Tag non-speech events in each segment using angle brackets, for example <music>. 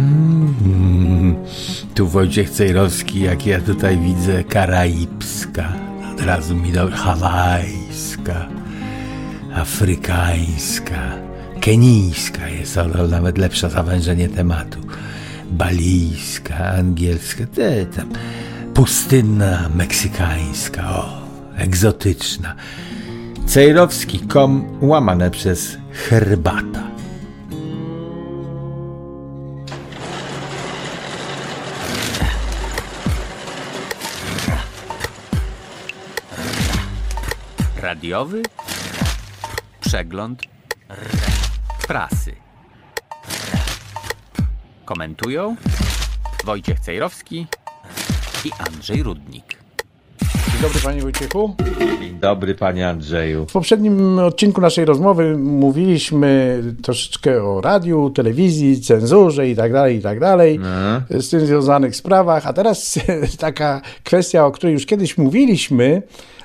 Mm, tu Wojciech Cejrowski, jak ja tutaj widzę, karaibska, od razu mi do hawajska, afrykańska, kenijska jest to nawet lepsze zawężenie tematu, balijska, angielska, te tam, pustynna, meksykańska, o, egzotyczna. Cejrowski.com łamane przez herbata. Radiowy przegląd prasy. Komentują Wojciech Cejrowski i Andrzej Rudnik. Dzień dobry panie Wojciechu. Dzień dobry panie Andrzeju. W poprzednim odcinku naszej rozmowy mówiliśmy troszeczkę o radiu, telewizji, cenzurze i tak dalej, i tak dalej, z tym związanych sprawach, a teraz <laughs> taka kwestia, o której już kiedyś mówiliśmy,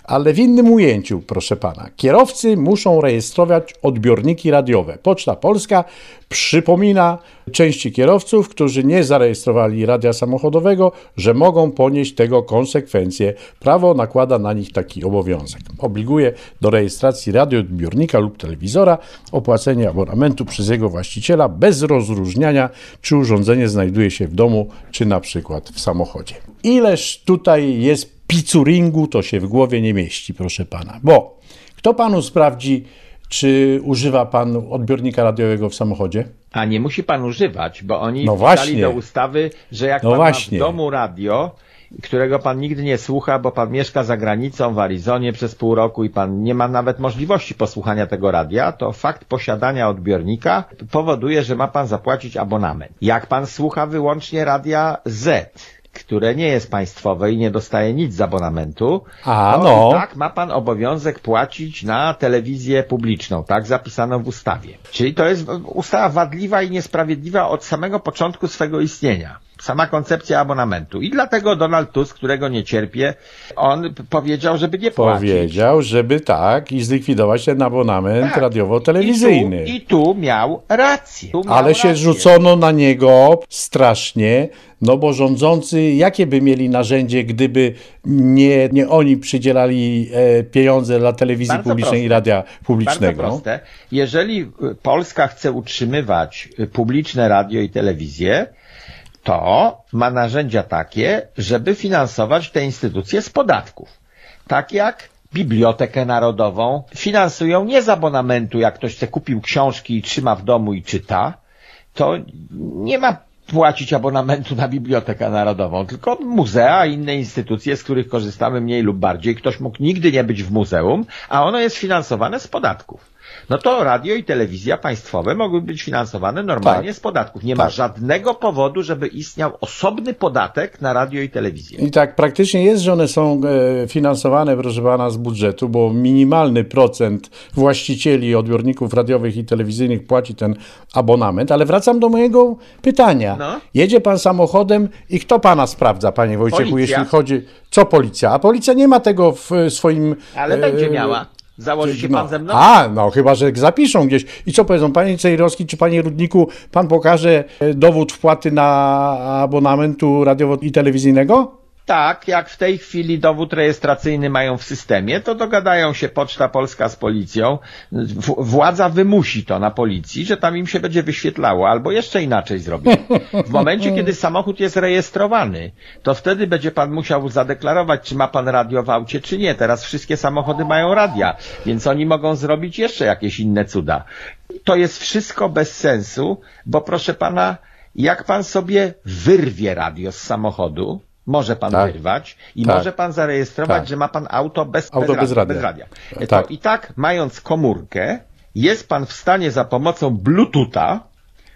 ale w innym ujęciu, proszę pana. Kierowcy muszą rejestrować odbiorniki radiowe. Poczta Polska przypomina części kierowców, którzy nie zarejestrowali radia samochodowego, że mogą ponieść tego konsekwencje. Prawo nakłada na nich taki obowiązek. Obliguje do rejestracji radioodbiornika lub telewizora, opłacenia abonamentu przez jego właściciela bez rozróżniania, czy urządzenie znajduje się w domu, czy na przykład w samochodzie. Ileż tutaj jest picuringu to się w głowie nie mieści, proszę pana. Bo kto panu sprawdzi, czy używa pan odbiornika radiowego w samochodzie? A nie musi pan używać, bo oni No wpisali do ustawy, że jak No pan właśnie. ma w domu radio, którego pan nigdy nie słucha, bo pan mieszka za granicą w Arizonie przez pół roku i pan nie ma nawet możliwości posłuchania tego radia, to fakt posiadania odbiornika powoduje, że ma pan zapłacić abonament. Jak pan słucha wyłącznie radia Z, które nie jest państwowe i nie dostaje nic z abonamentu, A, no. tak ma pan obowiązek płacić na telewizję publiczną, tak zapisano w ustawie. Czyli to jest ustawa wadliwa i niesprawiedliwa od samego początku swego istnienia. Sama koncepcja abonamentu. I dlatego Donald Tusk, którego nie cierpię, on powiedział, żeby nie płacić. Powiedział, żeby tak i zlikwidować ten abonament Tak. radiowo-telewizyjny. I tu, I tu miał rację. Tu miał Ale się rację. rzucono na niego strasznie, no bo rządzący, jakie by mieli narzędzie, gdyby nie, nie oni przydzielali e, pieniądze dla telewizji Bardzo publicznej i proste. radia Bardzo publicznego? proste. Jeżeli Polska chce utrzymywać y, publiczne radio i telewizję, to ma narzędzia takie, żeby finansować te instytucje z podatków. Tak jak Bibliotekę Narodową finansują nie z abonamentu, jak ktoś chce kupił książki i trzyma w domu i czyta, to nie ma płacić abonamentu na Bibliotekę Narodową, tylko muzea i inne instytucje, z których korzystamy mniej lub bardziej. Ktoś mógł nigdy nie być w muzeum, a ono jest finansowane z podatków. No to radio i telewizja państwowe mogły być finansowane normalnie Tak. z podatków. Nie ma Tak. żadnego powodu, żeby istniał osobny podatek na radio i telewizję. I tak praktycznie jest, że one są e, finansowane, proszę pana, z budżetu, bo minimalny procent właścicieli odbiorników radiowych i telewizyjnych płaci ten abonament. Ale wracam do mojego pytania. No. Jedzie pan samochodem i kto pana sprawdza, panie Wojciechu, Policja. jeśli chodzi. Co policja? A policja nie ma tego w e, swoim. Ale e, będzie miała. Założy się pan ze mną? A, no chyba, że zapiszą gdzieś. I co powiedzą, panie Cejrowski czy panie Rudniku, pan pokaże e, dowód wpłaty na abonamentu radiowo i telewizyjnego? Tak, jak w tej chwili dowód rejestracyjny mają w systemie, to dogadają się Poczta Polska z policją. Władza wymusi to na policji, że tam im się będzie wyświetlało, albo jeszcze inaczej zrobią. W momencie, kiedy samochód jest rejestrowany, to wtedy będzie pan musiał zadeklarować, czy ma pan radio w aucie, czy nie. Teraz wszystkie samochody mają radia, więc oni mogą zrobić jeszcze jakieś inne cuda. To jest wszystko bez sensu, bo proszę pana, jak pan sobie wyrwie radio z samochodu, może pan Tak. wyrwać i Tak. może pan zarejestrować, Tak. że ma pan auto bez, Auto bez radia. Bez radia. To Tak. i tak, mając komórkę, jest pan w stanie za pomocą Bluetootha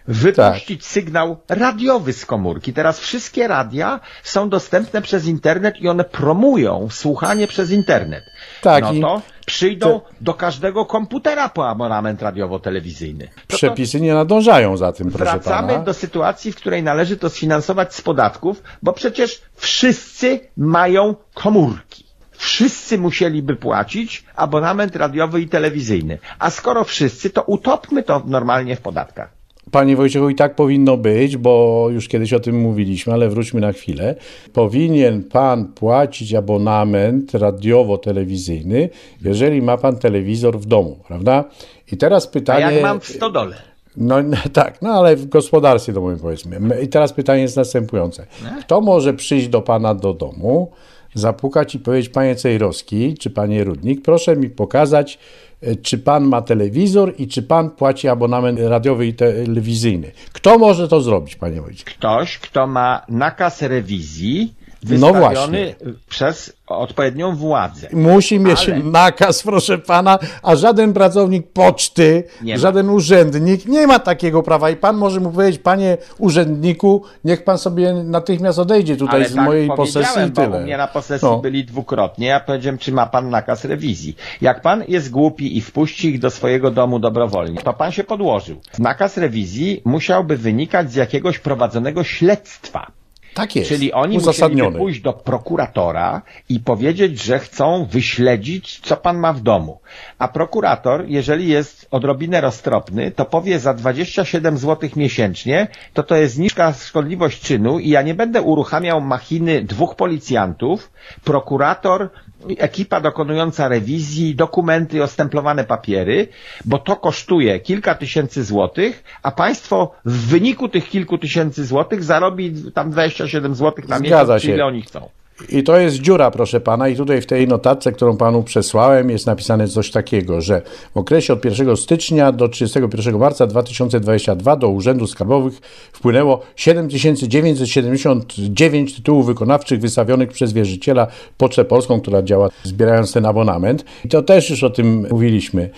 wypuścić Tak. sygnał radiowy z komórki. Teraz wszystkie radia są dostępne przez internet i one promują słuchanie przez internet. Tak, no to przyjdą te- do każdego komputera po abonament radiowo-telewizyjny. To to Przepisy nie nadążają za tym, proszę Wracamy pana. do sytuacji, w której należy to sfinansować z podatków, bo przecież wszyscy mają komórki. Wszyscy musieliby płacić abonament radiowy i telewizyjny. A skoro wszyscy, to utopmy to normalnie w podatkach. Panie Wojciechu, i tak powinno być, bo już kiedyś o tym mówiliśmy, ale wróćmy na chwilę. Powinien pan płacić abonament radiowo-telewizyjny, jeżeli ma pan telewizor w domu, prawda? I teraz A pytanie. jak mam w stodole? No no tak, no ale w gospodarstwie domowym powiedzmy. I teraz pytanie jest następujące. Kto może przyjść do pana do domu, zapukać i powiedzieć, panie Cejrowski, czy panie Rudnik, proszę mi pokazać, e, czy pan ma telewizor i czy pan płaci abonament radiowy i telewizyjny. Kto może to zrobić, panie Wojciech? Ktoś, kto ma nakaz rewizji No wystawiony przez odpowiednią władzę. Musi mieć Ale- nakaz, proszę pana, a żaden pracownik poczty, Nie ma. żaden urzędnik nie ma takiego prawa. I pan może mu powiedzieć, panie urzędniku, niech pan sobie natychmiast odejdzie tutaj Ale z tak mojej posesji i powiedziałem, bo tyle. u mnie na posesji No. byli dwukrotnie. Ja powiedziałem, czy ma pan nakaz rewizji. Jak pan jest głupi i wpuści ich do swojego domu dobrowolnie, to pan się podłożył. Nakaz rewizji musiałby wynikać z jakiegoś prowadzonego śledztwa. Tak jest. Czyli oni uzasadniony. pójść do prokuratora i powiedzieć, że chcą wyśledzić, co pan ma w domu. A prokurator, jeżeli jest odrobinę roztropny, to powie za 27 zł miesięcznie, to to jest niska szkodliwość czynu i ja nie będę uruchamiał machiny dwóch policjantów, prokurator, ekipa dokonująca rewizji, dokumenty, ostemplowane papiery, bo to kosztuje kilka tysięcy złotych, a państwo w wyniku tych kilku tysięcy złotych zarobi tam 27 złotych na miesiąc, ile oni chcą. I to jest dziura, proszę pana, i tutaj w tej notatce, którą panu przesłałem, jest napisane coś takiego, że w okresie od 1 stycznia do 31 marca 2022 do urzędów skarbowych wpłynęło 7979 tytułów wykonawczych wystawionych przez wierzyciela Pocztę Polską, która działa zbierając ten abonament. I to też już o tym mówiliśmy.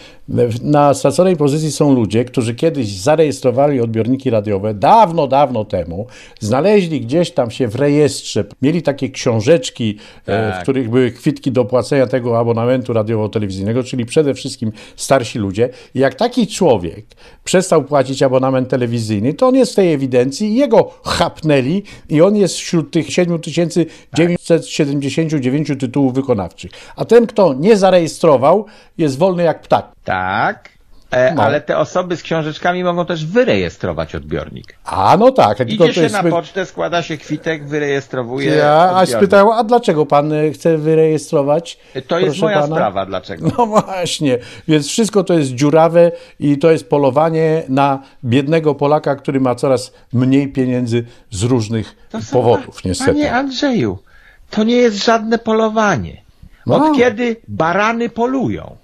Na straconej pozycji są ludzie, którzy kiedyś zarejestrowali odbiorniki radiowe dawno, dawno temu, znaleźli gdzieś tam się w rejestrze, mieli takie książeczki, e, w których były kwitki do płacenia tego abonamentu radiowo-telewizyjnego, czyli przede wszystkim starsi ludzie. I jak taki człowiek przestał płacić abonament telewizyjny, to on jest w tej ewidencji i jego chapnęli i on jest wśród tych 7979 tytułów wykonawczych. A ten, kto nie zarejestrował, jest wolny jak ptak. Tak, No. ale te osoby z książeczkami mogą też wyrejestrować odbiornik. A no tak, tylko Idzie się jest... na pocztę, składa się kwitek, wyrejestrowuje Ja, odbiornik. a dlaczego pan e, chce wyrejestrować? To jest moja pana? sprawa, dlaczego. No właśnie, więc wszystko to jest dziurawe i to jest polowanie na biednego Polaka, który ma coraz mniej pieniędzy z różnych powodów, niestety. Panie Andrzeju, to nie jest żadne polowanie. Od No. kiedy barany polują?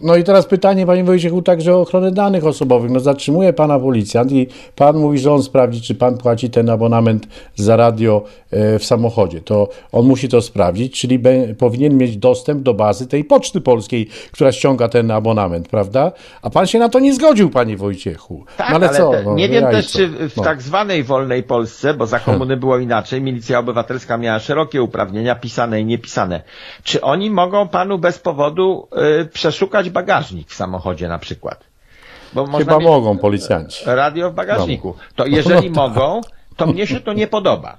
No i teraz pytanie, panie Wojciechu, także o ochronę danych osobowych. No zatrzymuje pana policjant i pan mówi, że on sprawdzi, czy pan płaci ten abonament za radio e, w samochodzie. To on musi to sprawdzić, czyli be, powinien mieć dostęp do bazy tej Poczty Polskiej, która ściąga ten abonament, prawda? A pan się na to nie zgodził, panie Wojciechu. Tak, no ale, co? te, No, nie wiem ja i też, co? czy w No. tak zwanej wolnej Polsce, bo za komuny było inaczej, milicja obywatelska miała szerokie uprawnienia, pisane i niepisane. Czy oni mogą panu bez powodu y, przeszukać bagażnik w samochodzie na przykład? Bo Chyba mogą policjanci. radio w bagażniku. To jeżeli No tak. mogą, to mnie się to nie podoba.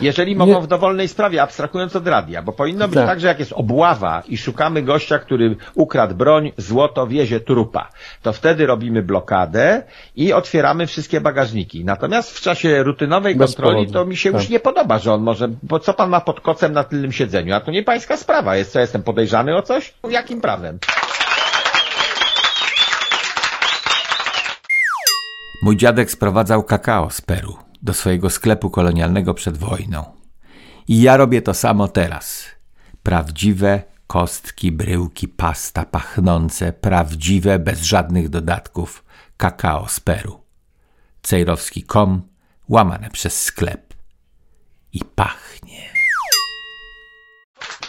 Jeżeli mogą Nie- w dowolnej sprawie, abstrahując od radia, bo powinno być Tak. tak, że jak jest obława i szukamy gościa, który ukradł broń, złoto, wiezie trupa, to wtedy robimy blokadę i otwieramy wszystkie bagażniki. Natomiast w czasie rutynowej Bez kontroli powodu. to mi się Tak. już nie podoba, że on może, bo co pan ma pod kocem na tylnym siedzeniu? A to nie pańska sprawa jest, co jestem podejrzany o coś? Jakim prawem? Mój dziadek sprowadzał kakao z Peru do swojego sklepu kolonialnego przed wojną. I ja robię to samo teraz. Prawdziwe kostki, bryłki, pasta pachnące, prawdziwe, bez żadnych dodatków, kakao z Peru. Cejrowski.com, łamane przez sklep. I pachnie.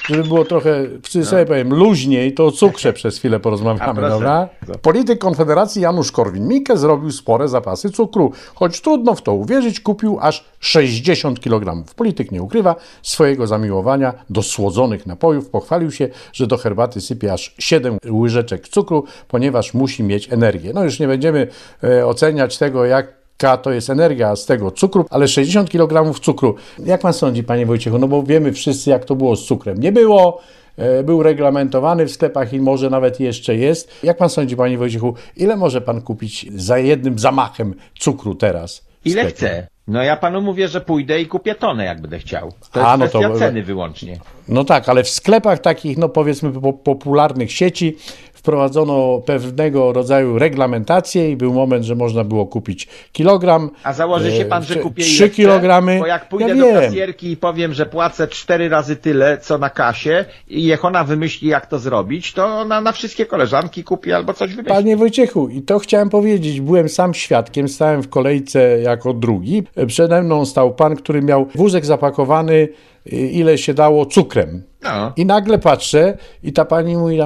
Żeby było trochę, w sobie powiem, luźniej, to o cukrze przez chwilę porozmawiamy, dobra? Polityk Konfederacji Janusz Korwin-Mikke zrobił spore zapasy cukru. Choć trudno w to uwierzyć, kupił aż 60 kg. Polityk nie ukrywa swojego zamiłowania do słodzonych napojów. Pochwalił się, że do herbaty sypie aż 7 łyżeczek cukru, ponieważ musi mieć energię. No już nie będziemy e, oceniać tego, jak To jest energia z tego cukru, ale 60 kg cukru. Jak pan sądzi, panie Wojciechu? No bo wiemy wszyscy, jak to było z cukrem. Nie było, e, był reglamentowany w sklepach i może nawet jeszcze jest. Jak pan sądzi, panie Wojciechu, ile może pan kupić za jednym zamachem cukru teraz? Ile chce? No ja panu mówię, że pójdę i kupię tonę, jak będę chciał. To A, jest no to- kwestia ceny wyłącznie. No tak, ale w sklepach takich, no powiedzmy po, popularnych sieci wprowadzono pewnego rodzaju reglamentację i był moment, że można było kupić kilogram. A założy się pan, e, że czy- kupię trzy ile chcę? kilogramy. Bo jak pójdę ja do wiem. kasjerki i powiem, że płacę cztery razy tyle, co na kasie i jak ona wymyśli, jak to zrobić, to ona na wszystkie koleżanki kupi albo coś wymyśli. Panie Wojciechu, i to chciałem powiedzieć, byłem sam świadkiem, stałem w kolejce jako drugi. Przede mną stał pan, który miał wózek zapakowany, ile się dało, cukrem. No. I nagle patrzę i ta pani mówi,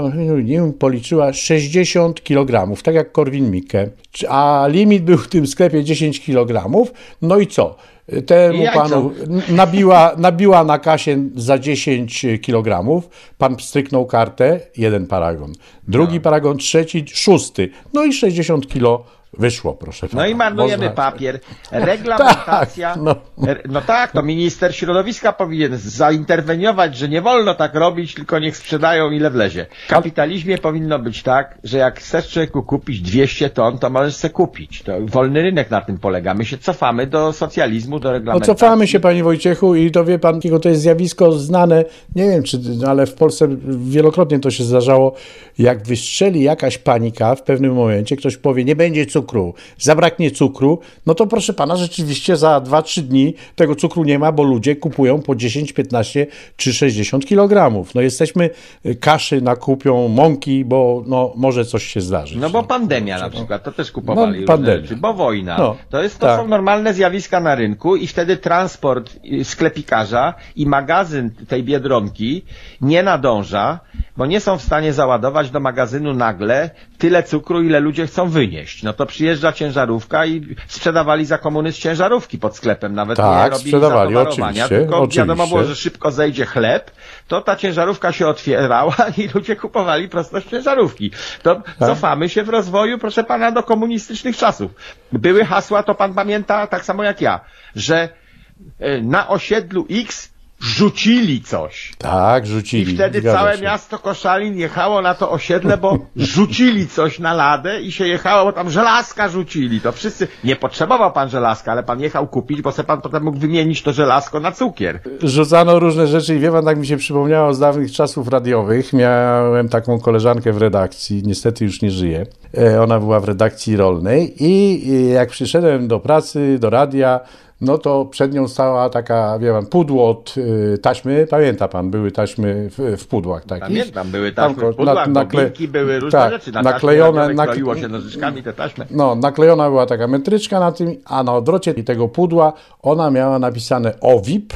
nie wiem, policzyła 60 kg, tak jak Korwin Mikke. A limit był w tym sklepie 10 kg. No i co? Temu jajco. panu nabiła, nabiła na kasie za 10 kg. Pan stryknął kartę, jeden paragon. Drugi paragon, trzeci, szósty. No i 60 kilo wyszło, proszę pana. No i marnujemy Można- papier. <laughs> Reglamentacja. Tak, no. R- no tak, to minister środowiska powinien zainterweniować, że nie wolno tak robić, tylko niech sprzedają ile wlezie. W kapitalizmie powinno być tak, że jak chcesz człowieku kupić 200 ton, to możesz se kupić. To wolny rynek na tym polega. My się cofamy do socjalizmu, do No reglamentacji. cofamy się, panie Wojciechu, i to wie pan, to jest zjawisko znane, nie wiem, czy, ale w Polsce wielokrotnie to się zdarzało, jak wystrzeli jakaś panika w pewnym momencie, ktoś powie, nie będzie cukru, zabraknie cukru, no to proszę pana, rzeczywiście za 2-3 dni tego cukru nie ma, bo ludzie kupują po 10, 15 czy 60 kg. No jesteśmy, y, kaszy nakupią, mąki, bo no, może coś się zdarzyć. No bo pandemia na przykład, to też kupowali No, pandemia. rzeczy, bo wojna. No, to jest, to tak. są normalne zjawiska na rynku i wtedy transport y, sklepikarza i magazyn tej Biedronki nie nadąża, bo nie są w stanie załadować do magazynu nagle tyle cukru, ile ludzie chcą wynieść. No to przyjeżdża ciężarówka i sprzedawali za komuny z ciężarówki pod sklepem, nawet Tak, nie robili sprzedawali, oczywiście, tylko wiadomo oczywiście. było, że szybko zejdzie chleb, to ta ciężarówka się otwierała <laughs> i ludzie kupowali prosto z ciężarówki. To Tak. cofamy się w rozwoju, proszę pana, do komunistycznych czasów. Były hasła, to pan pamięta, tak samo jak ja, że e, na osiedlu X rzucili coś. Tak, I rzucili. wtedy zgadza całe się. miasto Koszalin jechało na to osiedle, bo rzucili coś na ladę i się jechało, bo tam żelazka rzucili. To wszyscy, nie potrzebował pan żelazka, ale pan jechał kupić, bo se pan potem mógł wymienić to żelazko na cukier. Rzucano różne rzeczy i wie pan, tak mi się przypomniało z dawnych czasów radiowych. Miałem taką koleżankę w redakcji, niestety już nie żyje. E, Ona była w redakcji rolnej i i jak przyszedłem do pracy, do radia, no to przed nią stała taka, wie pan, pudło od y, taśmy, pamięta pan, były taśmy w, w pudłach takich. Pamiętam, były taśmy Tam w pudłach, na- nakle- były różne tak, rzeczy. Na naklejone, taśmie nakle- kroiło się nożyczkami te taśmy. no, naklejona była taka metryczka na tym, a na odwrocie tego pudła ona miała napisane OWIP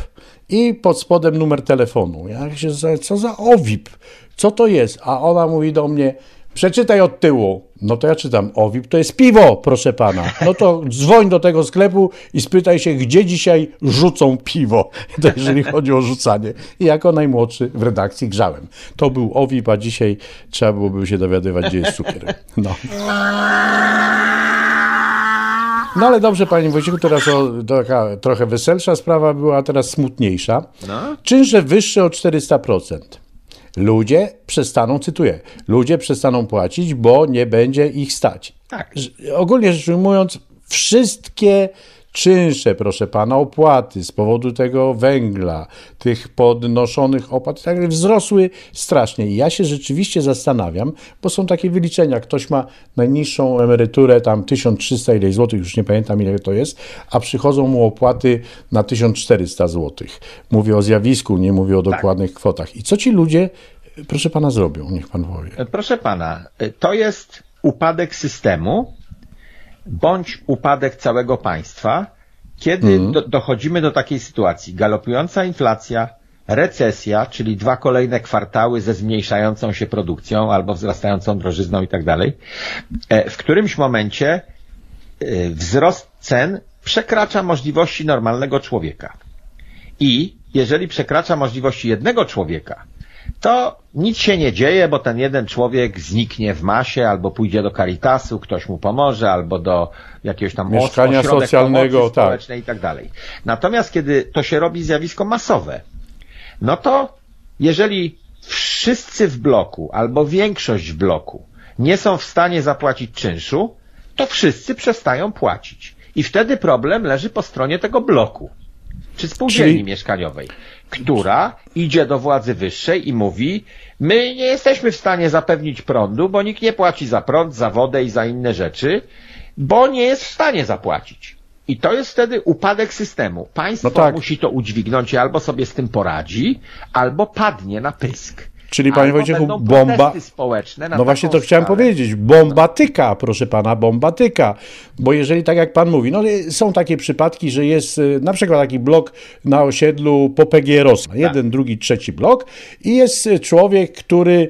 i pod spodem numer telefonu. Ja się zastanawiam, co za OWIP? Co to jest? A ona mówi do mnie, przeczytaj od tyłu. No to ja czytam, OWIP to jest piwo, proszę pana. No to dzwoń do tego sklepu i spytaj się, gdzie dzisiaj rzucą piwo, <laughs> to jeżeli chodzi o rzucanie. I jako najmłodszy w redakcji grzałem. To był OWIP, a dzisiaj trzeba byłoby się dowiadywać, gdzie jest cukier. No. No ale dobrze, panie Wojciechu, teraz o, taka trochę weselsza sprawa była, a teraz smutniejsza. No. Czynsze wyższe o 400%. Ludzie przestaną, cytuję, ludzie przestaną płacić, bo nie będzie ich stać. Tak. Ogólnie rzecz ujmując, wszystkie czynsze, proszę pana, opłaty z powodu tego węgla, tych podnoszonych opłat, tak wzrosły strasznie. I ja się rzeczywiście zastanawiam, bo są takie wyliczenia. Ktoś ma najniższą emeryturę, tam 1300 ileś złotych, już nie pamiętam ile to jest, a przychodzą mu opłaty na 1400 złotych. Mówię o zjawisku, nie mówię o dokładnych kwotach. I co ci ludzie, proszę pana, zrobią? Niech pan powie. Proszę pana, to jest upadek systemu, bądź upadek całego państwa, kiedy do, dochodzimy do takiej sytuacji. Galopująca inflacja, recesja, czyli dwa kolejne kwartały ze zmniejszającą się produkcją albo wzrastającą drożyzną i tak dalej, e, w którymś momencie e, wzrost cen przekracza możliwości normalnego człowieka. I jeżeli przekracza możliwości jednego człowieka, to nic się nie dzieje, bo ten jeden człowiek zniknie w masie, albo pójdzie do Caritasu, ktoś mu pomoże, albo do jakiegoś tam Mieszkania socjalnego, tak. społecznej i tak dalej. Natomiast kiedy to się robi zjawisko masowe, no to jeżeli wszyscy w bloku albo większość w bloku nie są w stanie zapłacić czynszu, to wszyscy przestają płacić. I wtedy problem leży po stronie tego bloku, czy spółdzielni Czyli- mieszkaniowej, która idzie do władzy wyższej i mówi, my nie jesteśmy w stanie zapewnić prądu, bo nikt nie płaci za prąd, za wodę i za inne rzeczy, bo nie jest w stanie zapłacić. I to jest wtedy upadek systemu. Państwo No tak. musi to udźwignąć i albo sobie z tym poradzi, albo padnie na pysk. Czyli, panie Albo Wojciechu, bomba- społeczne No właśnie to chciałem skalę. powiedzieć. Bomba tyka, proszę pana, bomba tyka. Bo jeżeli tak jak pan mówi, no y, są takie przypadki, że jest y, na przykład taki blok na osiedlu po PGR-owskim. Tak. Jeden, drugi, trzeci blok i jest y, człowiek, który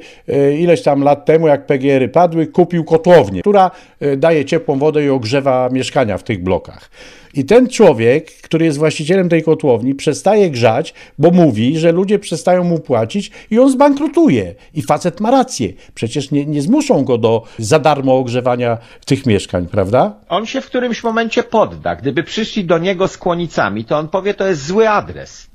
ileś tam lat temu, jak PGR-y padły, kupił kotłownię, która daje ciepłą wodę i ogrzewa mieszkania w tych blokach. I ten człowiek, który jest właścicielem tej kotłowni, przestaje grzać, bo mówi, że ludzie przestają mu płacić i on zbankrutuje. I facet ma rację. Przecież nie, nie zmuszą go do za darmo ogrzewania tych mieszkań, prawda? On się w którymś momencie podda. Gdyby przyszli do niego z kłonicami, to on powie, to jest zły adres.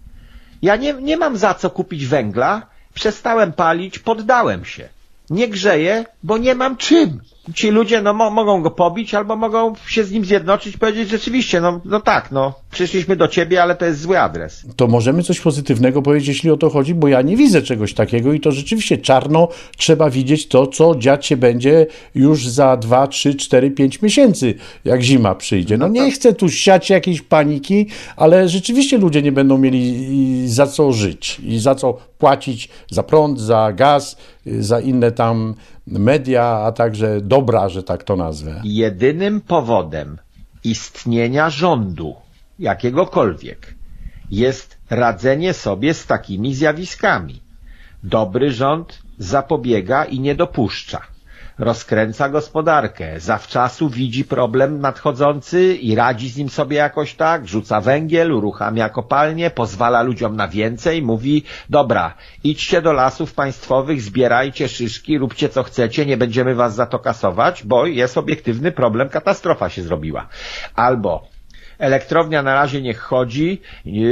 Ja nie, nie mam za co kupić węgla, przestałem palić, poddałem się. Nie grzeję, bo nie mam czym. Ci ludzie no, mo mogą go pobić, albo mogą się z nim zjednoczyć i powiedzieć rzeczywiście, no, no tak, no, przyszliśmy do ciebie, ale to jest zły adres. To możemy coś pozytywnego powiedzieć, jeśli o to chodzi, bo ja nie widzę czegoś takiego i to rzeczywiście czarno trzeba widzieć to, co dziać się będzie już za 2, 3, 4, 5 miesięcy, jak zima przyjdzie. No nie chcę tu siać jakiejś paniki, ale rzeczywiście ludzie nie będą mieli za co żyć i za co płacić za prąd, za gaz, za inne tam media, a także dobra, że tak to nazwę. Jedynym powodem istnienia rządu, jakiegokolwiek, jest radzenie sobie z takimi zjawiskami. Dobry rząd zapobiega i nie dopuszcza. Rozkręca gospodarkę, zawczasu widzi problem nadchodzący i radzi z nim sobie jakoś tak, rzuca węgiel, uruchamia kopalnie, pozwala ludziom na więcej, mówi, dobra, idźcie do lasów państwowych, zbierajcie szyszki, róbcie co chcecie, nie będziemy was za to kasować, bo jest obiektywny problem, katastrofa się zrobiła. Albo Elektrownia na razie niech chodzi,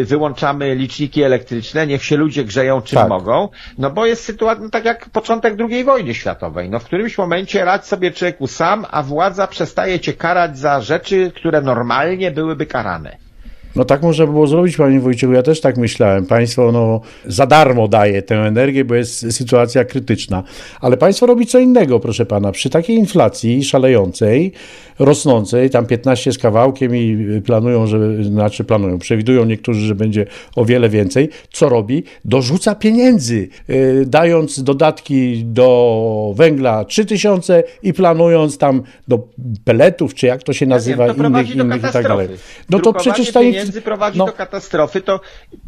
wyłączamy liczniki elektryczne, niech się ludzie grzeją czym Tak. mogą, no bo jest sytuacja, no tak jak początek II wojny światowej, no w którymś momencie radź sobie człowieku sam, a władza przestaje cię karać za rzeczy, które normalnie byłyby karane. No tak można było zrobić, panie Wojciechu, ja też tak myślałem. Państwo no, za darmo daje tę energię, bo jest sytuacja krytyczna. Ale państwo robi co innego, proszę pana. Przy takiej inflacji szalejącej, rosnącej, tam 15 z kawałkiem i planują, że, znaczy planują, przewidują niektórzy, że będzie o wiele więcej. Co robi? Dorzuca pieniędzy, yy, dając dodatki do węgla 3000 i planując tam do peletów, czy jak to się nazywa, wiem, to prowadzi innych, innych i tak dalej. No to przecież ta inf- pieniędzy prowadzi no, do katastrofy, to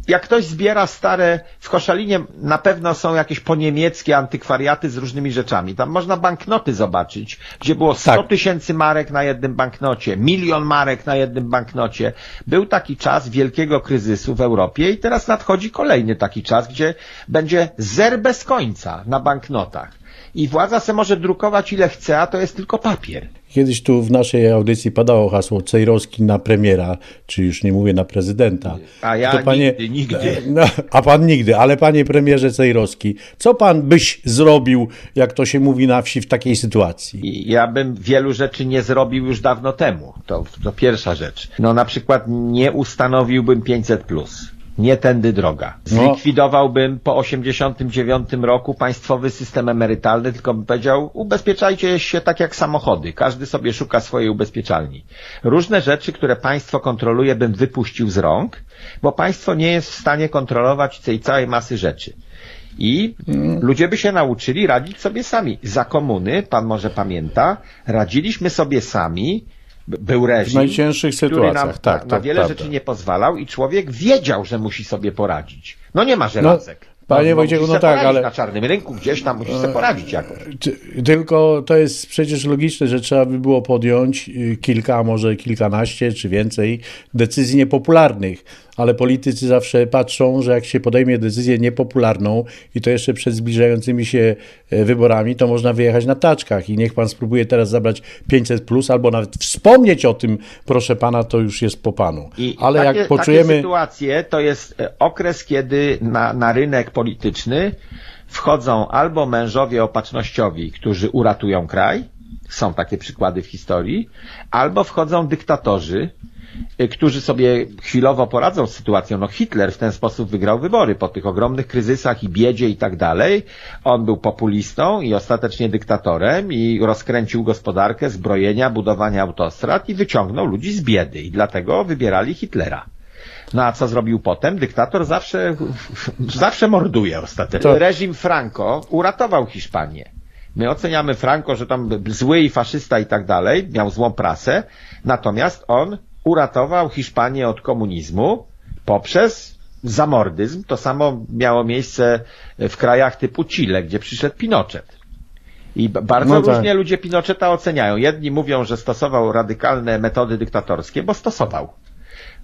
jak ktoś zbiera stare, w Koszalinie na pewno są jakieś poniemieckie antykwariaty z różnymi rzeczami. Tam można banknoty zobaczyć, gdzie było 100 Tak. tysięcy marek na jednym banknocie, milion marek na jednym banknocie. Był taki czas wielkiego kryzysu w Europie i teraz nadchodzi kolejny taki czas, gdzie będzie zer bez końca na banknotach. I władza se może drukować ile chce, a to jest tylko papier. Kiedyś tu w naszej audycji padało hasło Cejrowski na premiera, czy już nie mówię na prezydenta. A ja To nigdy, nigdy. <laughs> No, a pan nigdy, ale panie premierze Cejrowski, co pan byś zrobił, jak to się mówi na wsi w takiej sytuacji? Ja bym wielu rzeczy nie zrobił już dawno temu. To, to pierwsza rzecz. No na przykład nie ustanowiłbym 500 plus. Nie tędy droga. No. Zlikwidowałbym po 89 roku państwowy system emerytalny, tylko bym powiedział, ubezpieczajcie się tak jak samochody. Każdy sobie szuka swojej ubezpieczalni. Różne rzeczy, które państwo kontroluje, bym wypuścił z rąk, bo państwo nie jest w stanie kontrolować tej całej masy rzeczy. I ludzie by się nauczyli radzić sobie sami. Za komuny, pan może pamięta, radziliśmy sobie sami, był reżim, W najcięższych sytuacjach, nam tak, na, na wiele prawda. rzeczy nie pozwalał i człowiek wiedział, że musi sobie poradzić. No nie ma żelazek. Panie Wojciechu, no tak, ale- Na czarnym rynku gdzieś tam musisz sobie poradzić jakoś. Ty- Tylko to jest przecież logiczne, że trzeba by było podjąć y, kilka, może kilkanaście czy więcej decyzji niepopularnych, ale politycy zawsze patrzą, że jak się podejmie decyzję niepopularną i to jeszcze przed zbliżającymi się e, wyborami, to można wyjechać na taczkach i niech pan spróbuje teraz zabrać 500 plus albo nawet wspomnieć o tym, proszę pana, to już jest po panu. I ale takie, jak takie poczujemy... sytuacje to jest e, okres, kiedy na, na rynek polityczny wchodzą albo mężowie opatrznościowi, którzy uratują kraj, są takie przykłady w historii, albo wchodzą dyktatorzy, y, którzy sobie chwilowo poradzą z sytuacją. No Hitler w ten sposób wygrał wybory po tych ogromnych kryzysach i biedzie i tak dalej. On był populistą i ostatecznie dyktatorem i rozkręcił gospodarkę zbrojenia, budowania autostrad i wyciągnął ludzi z biedy i dlatego wybierali Hitlera. No a co zrobił potem? Dyktator zawsze, <laughs> zawsze morduje ostatecznie. To- Reżim Franco uratował Hiszpanię. My oceniamy Franco, że tam zły i faszysta i tak dalej, miał złą prasę, natomiast on uratował Hiszpanię od komunizmu poprzez zamordyzm. To samo miało miejsce w krajach typu Chile, gdzie przyszedł Pinochet. I bardzo No tak. różnie ludzie Pinocheta oceniają. Jedni mówią, że stosował radykalne metody dyktatorskie, bo stosował.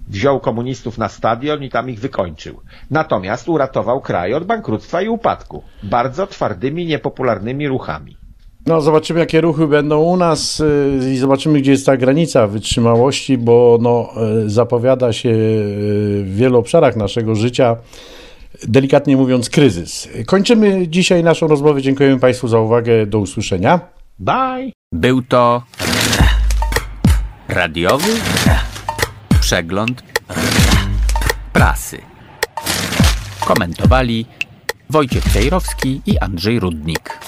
Wziął komunistów na stadion i tam ich wykończył. Natomiast uratował kraj od bankructwa i upadku. Bardzo twardymi, niepopularnymi ruchami. No, zobaczymy, jakie ruchy będą u nas y, i zobaczymy, gdzie jest ta granica wytrzymałości, bo no, y, zapowiada się y, w wielu obszarach naszego życia, delikatnie mówiąc, kryzys. Kończymy dzisiaj naszą rozmowę. Dziękujemy Państwu za uwagę. Do usłyszenia. Bye! Był to radiowy przegląd prasy. Komentowali Wojciech Cejrowski i Andrzej Rudnik.